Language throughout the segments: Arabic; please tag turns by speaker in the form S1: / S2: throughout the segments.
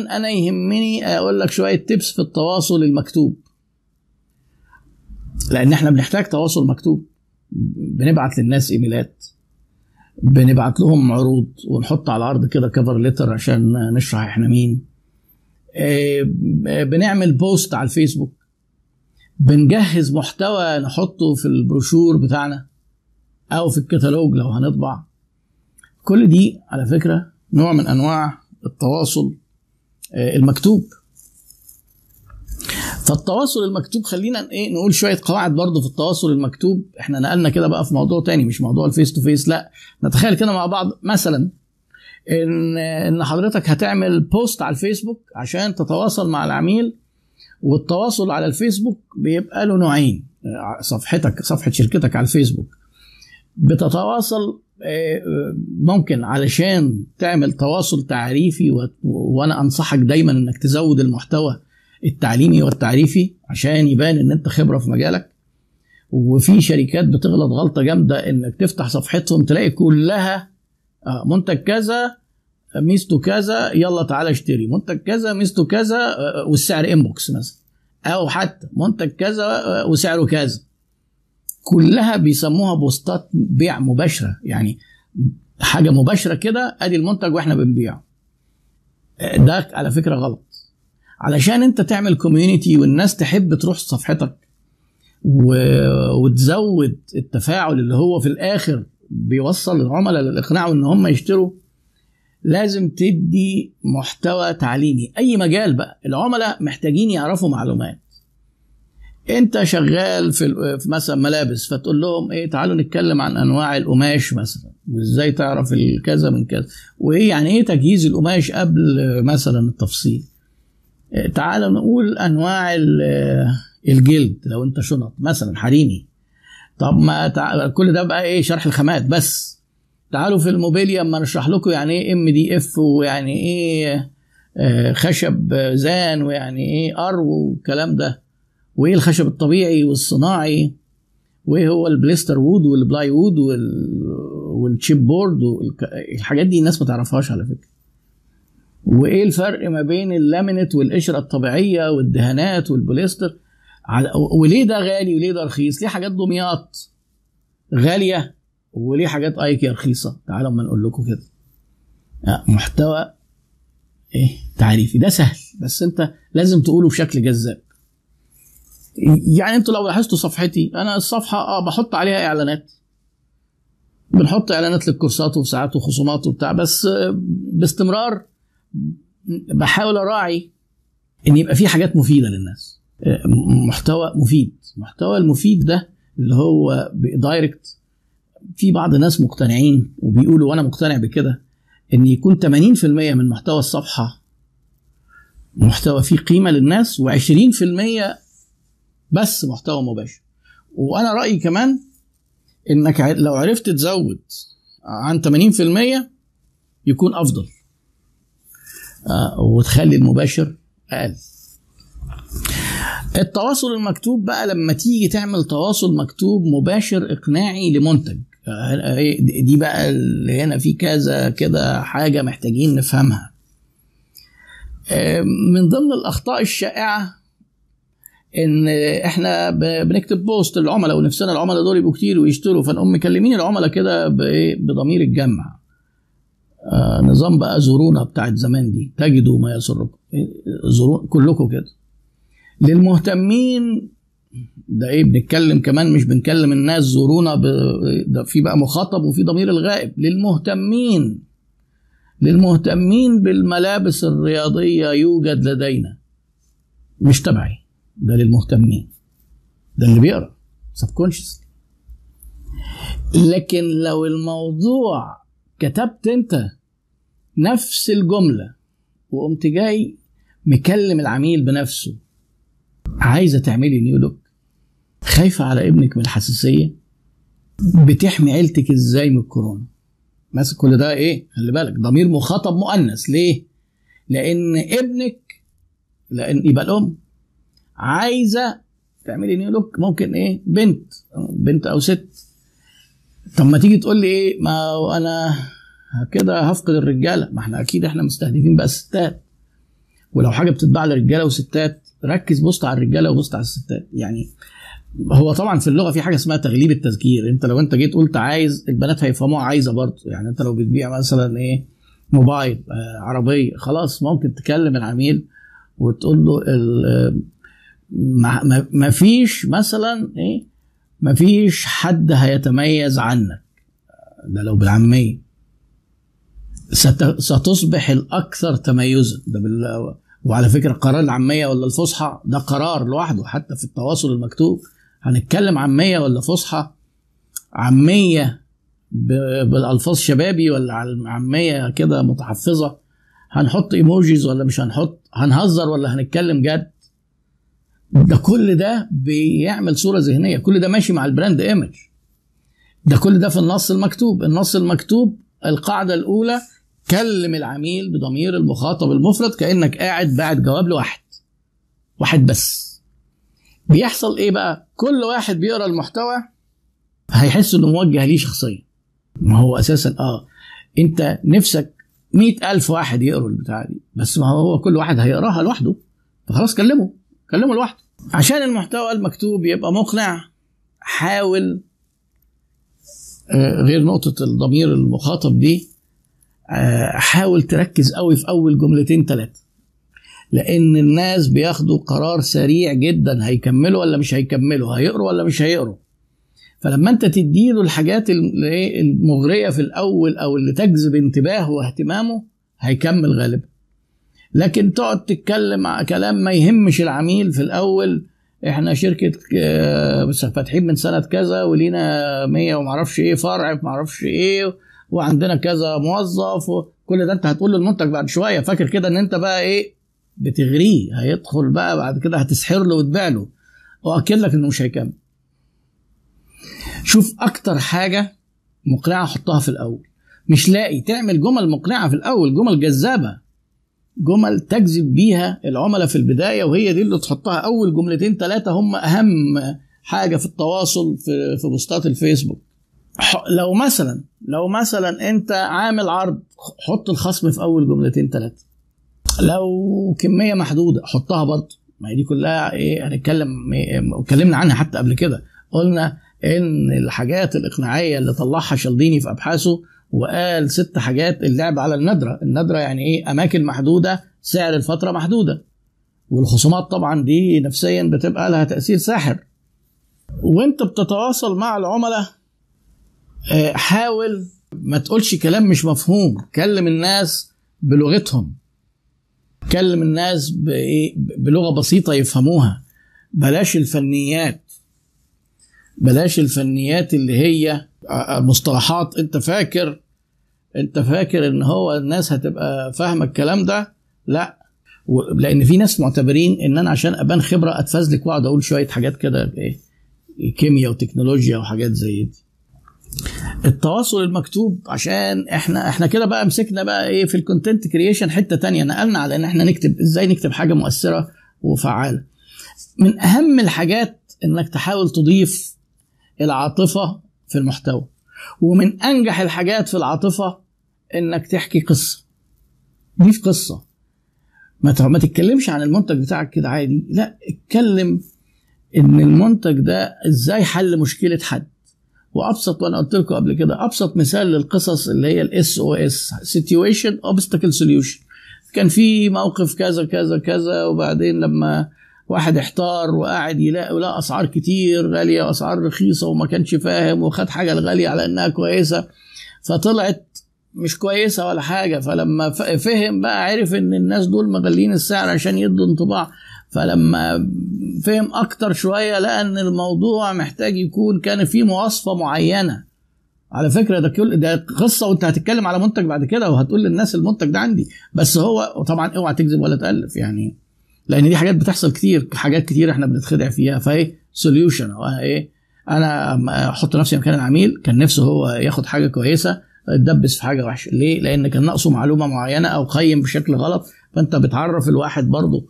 S1: أنا يهمني أقول لك شوية tips في التواصل المكتوب. لأن إحنا بنحتاج تواصل مكتوب. بنبعت للناس إيميلات. بنبعت لهم عروض. ونحط على العرض كده cover letter عشان نشرح إحنا مين. آه، بنعمل post على الفيسبوك. بنجهز محتوى نحطه في البروشور بتاعنا. أو في الكتالوج لو هنطبع. كل دي على فكرة نوع من أنواع التواصل المكتوب. فالتواصل المكتوب خلينا إيه نقول شوية قواعد برضو في التواصل المكتوب. إحنا نقلنا كده بقى في موضوع تاني مش موضوع ال face to face لا. نتخيل كده مع بعض مثلا إن إن حضرتك هتعمل post على الفيسبوك عشان تتواصل مع العميل والتواصل على الفيسبوك بيبقى له نوعين صفحتك صفحة شركتك على الفيسبوك. بتتواصل آه، ممكن علشان تعمل تواصل تعريفي و- وأنا أنصحك دايما إنك تزود المحتوى التعليمي والتعريفي عشان يبان إن أنت خبرة في مجالك. وفي شركات بتغلط غلطة جامدة إنك تفتح صفحتهم تلاقي كلها آه، منتج كذا ميزته كذا يلا تعالى اشتري. منتج كذا ميزته كذا آه، والسعر انبوكس مثلا. أو حتى منتج كذا آه، وسعره كذا. كلها بيسموها بوستات بيع مباشرة. يعني حاجة مباشرة كده أدي المنتج وإحنا بنبيعه. ده على فكرة غلط. علشان أنت تعمل كوميونتي والناس تحب تروح صفحتك و... وتزود التفاعل اللي هو في الآخر بيوصل العملاء للإقناع ان هم يشتروا لازم تدي محتوى تعليمي. أي مجال بقى العملاء محتاجين يعرفوا معلومات. انت شغال في مثلا ملابس فتقول لهم إيه تعالوا نتكلم عن أنواع القماش مثلا. وازاي تعرف الكذا من كذا؟ وإيه يعني إيه تجهيز القماش قبل مثلا التفصيل؟ تعالوا نقول أنواع ال- الجلد لو أنت شنط مثلا حريمي. طب ما. كل ده بقى إيه شرح الخامات بس. تعالوا في الموبيليا أما نشرح لكم يعني إيه إم دي إف ويعني إيه آه، خشب زان ويعني إيه أرو والكلام ده. وإيه الخشب الطبيعي والصناعي؟ وإيه هو ال blister wood وال plywood وال... وال chipboard. الحاجات دي الناس ما تعرفهاش على فكرة. وإيه الفرق ما بين ال laminate والقشرة الطبيعية والدهانات والبوليستر على وليه ده غالي وليه ده رخيص؟ ليه حاجات دمياط غالية وليه حاجات ايكيا رخيصة؟ تعالوا أما نقول لكم كده. آه، محتوى إيه؟ تعريفي. ده سهل بس أنت لازم تقوله بشكل جذاب. يعني أنتوا لو لاحظتوا صفحتي أنا الصفحة آه بحط عليها إعلانات. بنحط إعلانات للكورسات وساعات وخصومات وبتاع بس آه، باستمرار بحاول أراعي إن يبقى في حاجات مفيدة للناس. آه، محتوى مفيد. المحتوى المفيد ده اللي هو دايركت في بعض الناس مقتنعين وبيقولوا وأنا مقتنع بكده إن يكون 80% من محتوى الصفحة محتوى فيه قيمة للناس و20% بس محتوى مباشر. وأنا رأيي كمان إنك لو عرفت تزود عن 80% يكون أفضل. آه، وتخلي المباشر أقل. التواصل المكتوب بقى لما تيجي تعمل تواصل مكتوب مباشر إقناعي لمنتج. آه، إيه دي بقى اللي هنا في كذا كده حاجة محتاجين نفهمها. آه، من ضمن الأخطاء الشائعة إن إحنا بنكتب بوست للعملاء ونفسنا العملاء دول يبقوا كتير ويشتروا فنقوم مكلمين العملاء كده بضمير الجمع. آه نظام بقى زورونا بتاعت زمان دي. تجدوا ما يسركم. إيه، زورون كلكم كده. للمهتمين ده إيه؟ بنتكلم كمان مش بنكلم الناس زورونا ب... ده في بقى مخاطب وفي ضمير الغائب. للمهتمين. للمهتمين بالملابس الرياضية يوجد لدينا. مش تبعي. ده للمهتمين. ده اللي بيقرأ سبكونشس لكن لو الموضوع كتبت انت نفس الجملة وقمت جاي مكلم العميل بنفسه عايزة تعملي new look خايفة على ابنك من الحساسية بتحمي عيلتك إزاي من الكورونا؟ ماسك كل ده إيه؟ خلي بالك ضمير مخاطب مؤنث. ليه؟ لأن ابنك لأن يبقى الأم. عايزة تعملي new look ممكن إيه بنت بنت أو ست. طب ما تيجي تقول لي إيه ما أنا كده هفقد الرجالة. ما إحنا أكيد إحنا مستهدفين بقى الستات. ولو حاجة بتتباع لرجاله وستات ركز بوست على الرجالة وبوست على الستات. يعني هو طبعا في اللغة في حاجة اسمها تغليب التذكير. أنت لو أنت جيت قلت عايز البنات هيفهموها عايزة برضه. يعني أنت لو بتبيع مثلا إيه موبايل آه عربية خلاص ممكن تكلم العميل وتقول له ما, ما فيش مثلا إيه؟ ما فيش حد هيتميز عنك. ده لو بالعامية. ستصبح الأكثر تميزا. ده بال... وعلى فكرة قرار العامية ولا الفصحى ده قرار لوحده حتى في التواصل المكتوب. هنتكلم عامية ولا فصحى؟ عامية ب... بالألفاظ شبابي ولا عامية كده متحفظة؟ هنحط emojis ولا مش هنحط؟ هنهزر ولا هنتكلم جد؟ ده كل ده بيعمل صورة ذهنية. كل ده ماشي مع ال brand image ده كل ده في النص المكتوب. النص المكتوب القاعدة الأولى كلم العميل بضمير المخاطب المفرد كأنك قاعد باعت جواب لواحد. واحد بس. بيحصل إيه بقى؟ كل واحد بيقرأ المحتوى هيحس إنه موجه ليه شخصيا. ما هو أساسا آه أنت نفسك مئة ألف واحد يقروا البتاع دي بس ما هو كل واحد هيقراها لوحده. فخلاص كلمه. كلمه لوحده. عشان المحتوى المكتوب يبقى مقنع حاول غير نقطة الضمير المخاطب دي حاول تركز قوي في أول جملتين ثلاثة لأن الناس بياخدوا قرار سريع جدا هيكملوا ولا مش هيكملوا هيقروا ولا مش هيقروا. فلما أنت تديله الحاجات المغرية في الأول أو اللي تجذب انتباهه واهتمامه هيكمل غالبا. لكن تقعد تتكلم كلام ما يهمش العميل في الأول. إحنا شركة فاتحين من سنة كذا ولينا 100 ومعرفش إيه فرع معرفش إيه وعندنا كذا موظف وكل ده. أنت هتقول له المنتج بعد شوية. فاكر كده إن أنت بقى إيه؟ بتغريه. هيدخل بقى بعد كده هتسحر له وتبيع له. وأكد لك إنه مش هيكمل. شوف أكتر حاجة مقنعة حطها في الأول. مش لاقي تعمل جمل مقنعة في الأول جمل جذابة. جمل تجذب بيها العملاء في البداية وهي دي اللي تحطها أول جملتين ثلاثة هم أهم حاجة في التواصل في, في بوستات الفيسبوك. لو مثلا لو مثلا أنت عامل عرض حط الخصم في أول جملتين ثلاثة لو كمية محدودة حطها برضه. ما هي دي كلها إيه هنتكلم اتكلمنا عنها حتى قبل كده. قلنا إن الحاجات الإقناعية اللي طلعها شالديني في أبحاثه وقال ست حاجات اللعب على الندرة الندرة يعني إيه؟ أماكن محدودة سعر الفترة محدودة. والخصومات طبعا دي نفسيا بتبقى لها تأثير ساحر. وأنت بتتواصل مع العملاء حاول ما تقولش كلام مش مفهوم. كلم الناس بلغتهم. كلم الناس بلغة بسيطة يفهموها. بلاش الفنيات. بلاش الفنيات اللي هي مصطلحات أنت فاكر انت فاكر ان هو الناس هتبقى فاهمة الكلام ده؟ لا. لأن في ناس معتبرين ان أنا عشان ابان خبرة اتفزلك واقعد أقول شوية حاجات كده إيه كيمياء وتكنولوجيا وحاجات زي دي. التواصل المكتوب عشان إحنا إحنا كده بقى مسكنا بقى إيه في ال content creation حتة تانية نقلنا على ان إحنا نكتب إزاي نكتب حاجة مؤثرة وفعالة. من اهم الحاجات انك تحاول تضيف العاطفة في المحتوى ومن انجح الحاجات في العاطفة إنك تحكي قصة. ضيف قصة. ما ما تتكلمش عن المنتج بتاعك كده عادي. لا اتكلم إن المنتج ده إزاي حل مشكلة حد. وأبسط وأنا قلت لكم قبل كده أبسط مثال للقصص اللي هي ال SOS situation obstacle solution كان في موقف كذا كذا كذا وبعدين لما واحد احتار وقاعد يلاقي لا أسعار كتير غالية وأسعار رخيصة وما كانش فاهم وخد حاجة الغالية على إنها كويسة. فطلعت مش كويسة ولا حاجة. فلما فهم بقى عرف إن الناس دول مغلين السعر عشان يدوا انطباع. فلما فهم أكتر شوية لقى إن الموضوع محتاج يكون كان فيه مواصفة معينة. على فكرة ده كل ده قصة وأنت هتتكلم على منتج بعد كده وهتقول للناس المنتج ده عندي. بس هو طبعا اوعى تكذب ولا تألف يعني. لأن دي حاجات بتحصل كتير حاجات كتير إحنا بنتخدع فيها. فإيه؟ سوليوشن إيه؟ أنا أحط نفسي مكان العميل. كان نفسه هو ياخد حاجة كويسة. اتدبس في حاجة وحشة. ليه؟ لأن كان ناقصه معلومة معينة أو قيم بشكل غلط فأنت بتعرف الواحد برضه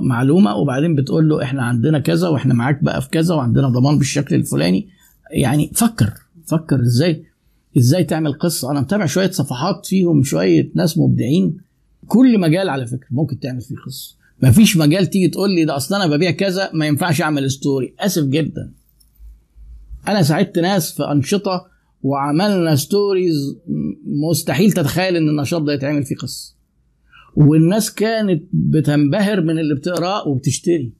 S1: معلومة وبعدين بتقول له إحنا عندنا كذا وإحنا معاك بقى في كذا وعندنا ضمان بالشكل الفلاني. يعني فكر فكر إزاي إزاي تعمل قصة. أنا متابع شوية صفحات فيهم شوية ناس مبدعين. كل مجال على فكرة ممكن تعمل فيه قصة. مفيش مجال تيجي تقول لي ده أصل أنا ببيع كذا ما ينفعش أعمل story آسف جدا. أنا ساعدت ناس في أنشطة وعملنا stories مستحيل تتخيل إن النشاط ده يتعمل فيه قصة. والناس كانت بتنبهر من اللي بتقرأه وبتشتري.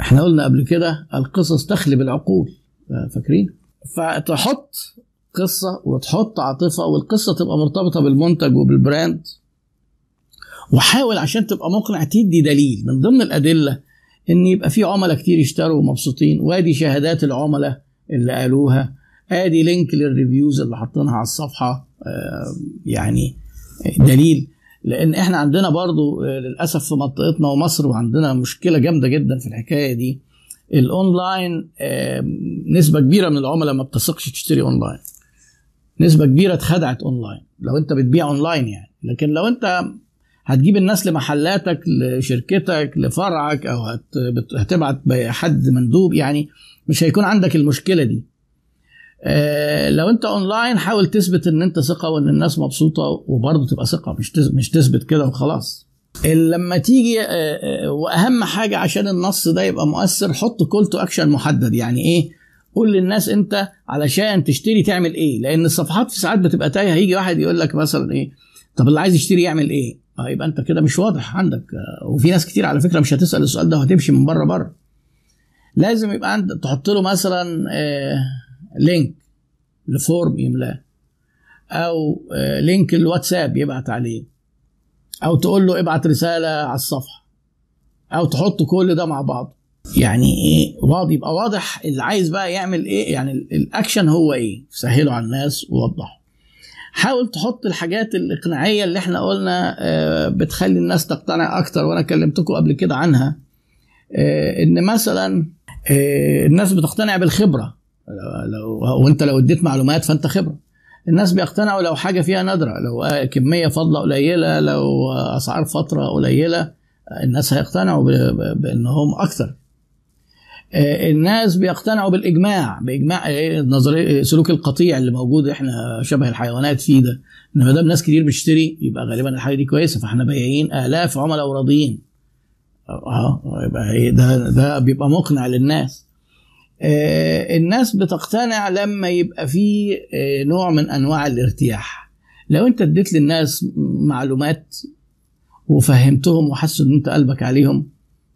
S1: إحنا قلنا قبل كده القصص تخلب العقول فاكرين؟ فتحط قصة وتحط عاطفة والقصة تبقى مرتبطة بالمنتج وبال brand. وحاول عشان تبقى مقنع تدي دليل من ضمن الأدلة إن يبقى في عملاء كتير يشتروا ومبسوطين وأدي شهادات العملاء اللي قالوها. ادي link لل reviews اللي حاطينها على الصفحة يعني دليل. لأن إحنا عندنا برضو آه للأسف في منطقتنا ومصر وعندنا مشكلة جامدة جدا في الحكاية دي. الأونلاين نسبة كبيرة من العملاء ما بتثقش تشتري أونلاين. نسبة كبيرة اتخدعت أونلاين. لو أنت بتبيع أونلاين يعني. لكن لو أنت هتجيب الناس لمحلاتك لشركتك لفرعك أو هتبعت حد مندوب يعني مش هيكون عندك المشكلة دي. لو انت اونلاين حاول تثبت ان انت ثقة وان الناس مبسوطة وبرضه تبقى ثقة مش مش تثبت كده وخلاص. لما تيجي آه وأهم حاجة عشان النص ده يبقى مؤثر حط call to action محدد. يعني إيه؟ قول للناس أنت علشان تشتري تعمل إيه؟ لأن الصفحات في ساعات بتبقى تايهة. هيجي واحد يقول لك مثلا إيه؟ طب اللي عايز يشتري يعمل إيه؟ يبقى أنت كده مش واضح عندك. وفي ناس كتير على فكرة مش هتسأل السؤال ده وهتمشي من بره بره. لازم يبقى عندك تحط له مثلا آه link ل form يملاه. أو آه link الواتساب يبعت عليه. أو تقول له ابعت رسالة على الصفحة. أو تحط كل ده مع بعض. يعني إيه؟ واضح يبقى واضح اللي عايز بقى يعمل إيه؟ يعني الأكشن هو إيه؟ سهله على الناس ووضحه. حاول تحط الحاجات الاقناعية اللي إحنا قلنا بتخلي الناس تقتنع أكتر وأنا كلمتكم قبل كده عنها. إن مثلا الناس بتقتنع بالخبرة. لو وانت لو اديت معلومات فانت خبرة. الناس بيقتنعوا لو حاجة فيها نادرة. لو كمية فضلة قليلة لو أسعار فترة قليلة الناس هيقتنعوا بأنهم أكثر. الناس بيقتنعوا بالإجماع بإجماع نظريه سلوك القطيع اللي موجود إحنا شبه الحيوانات فيه ده. إن ما دام ناس كتير بتشتري يبقى غالبا الحاجة دي كويسة. فإحنا بايعين آلاف عملاء وراضيين. آه يبقى ده ده بيبقى مقنع للناس. آه الناس بتقتنع لما يبقى في آه نوع من أنواع الارتياح لو أنت اديت للناس معلومات وفهمتهم وحسوا إن أنت قلبك عليهم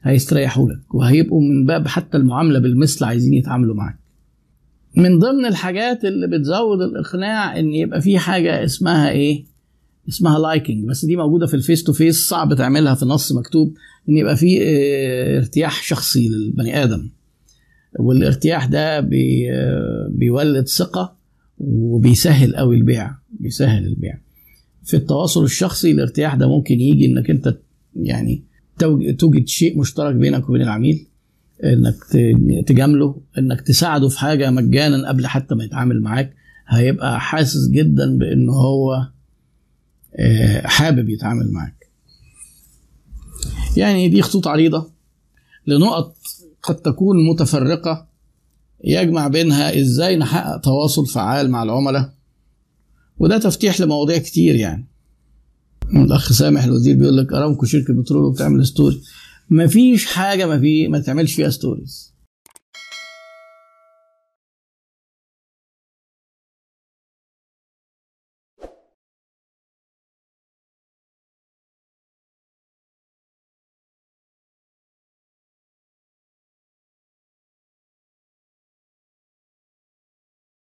S1: هيستريحوا لك وهيبقوا من باب حتى المعاملة بالمثل عايزين يتعاملوا معاك. من ضمن الحاجات اللي بتزود الإقناع إن يبقى في حاجة اسمها إيه؟ اسمها liking بس دي موجودة في ال face to face صعب تعملها في نص مكتوب إن يبقى في آه ارتياح شخصي للبني آدم. والارتياح ده بي بيولد ثقة وبيسهل قوي البيع بيسهل البيع. في التواصل الشخصي الارتياح ده ممكن يجي إنك أنت يعني توجد شيء مشترك بينك وبين العميل إنك تجامله إنك تساعده في حاجة مجانا قبل حتى ما يتعامل معاك هيبقى حاسس جدا بإن هو حابب يتعامل معاك يعني دي خطوط عريضة لنقط قد تكون متفرقة يجمع بينها إزاي نحقق تواصل فعال مع العملاء. وده تفتيح لمواضيع كتير يعني. الأخ سامح الوزير بيقول لك أرامكو شركة بترول وبتعمل story مفيش حاجة ما في ما تعملش فيها stories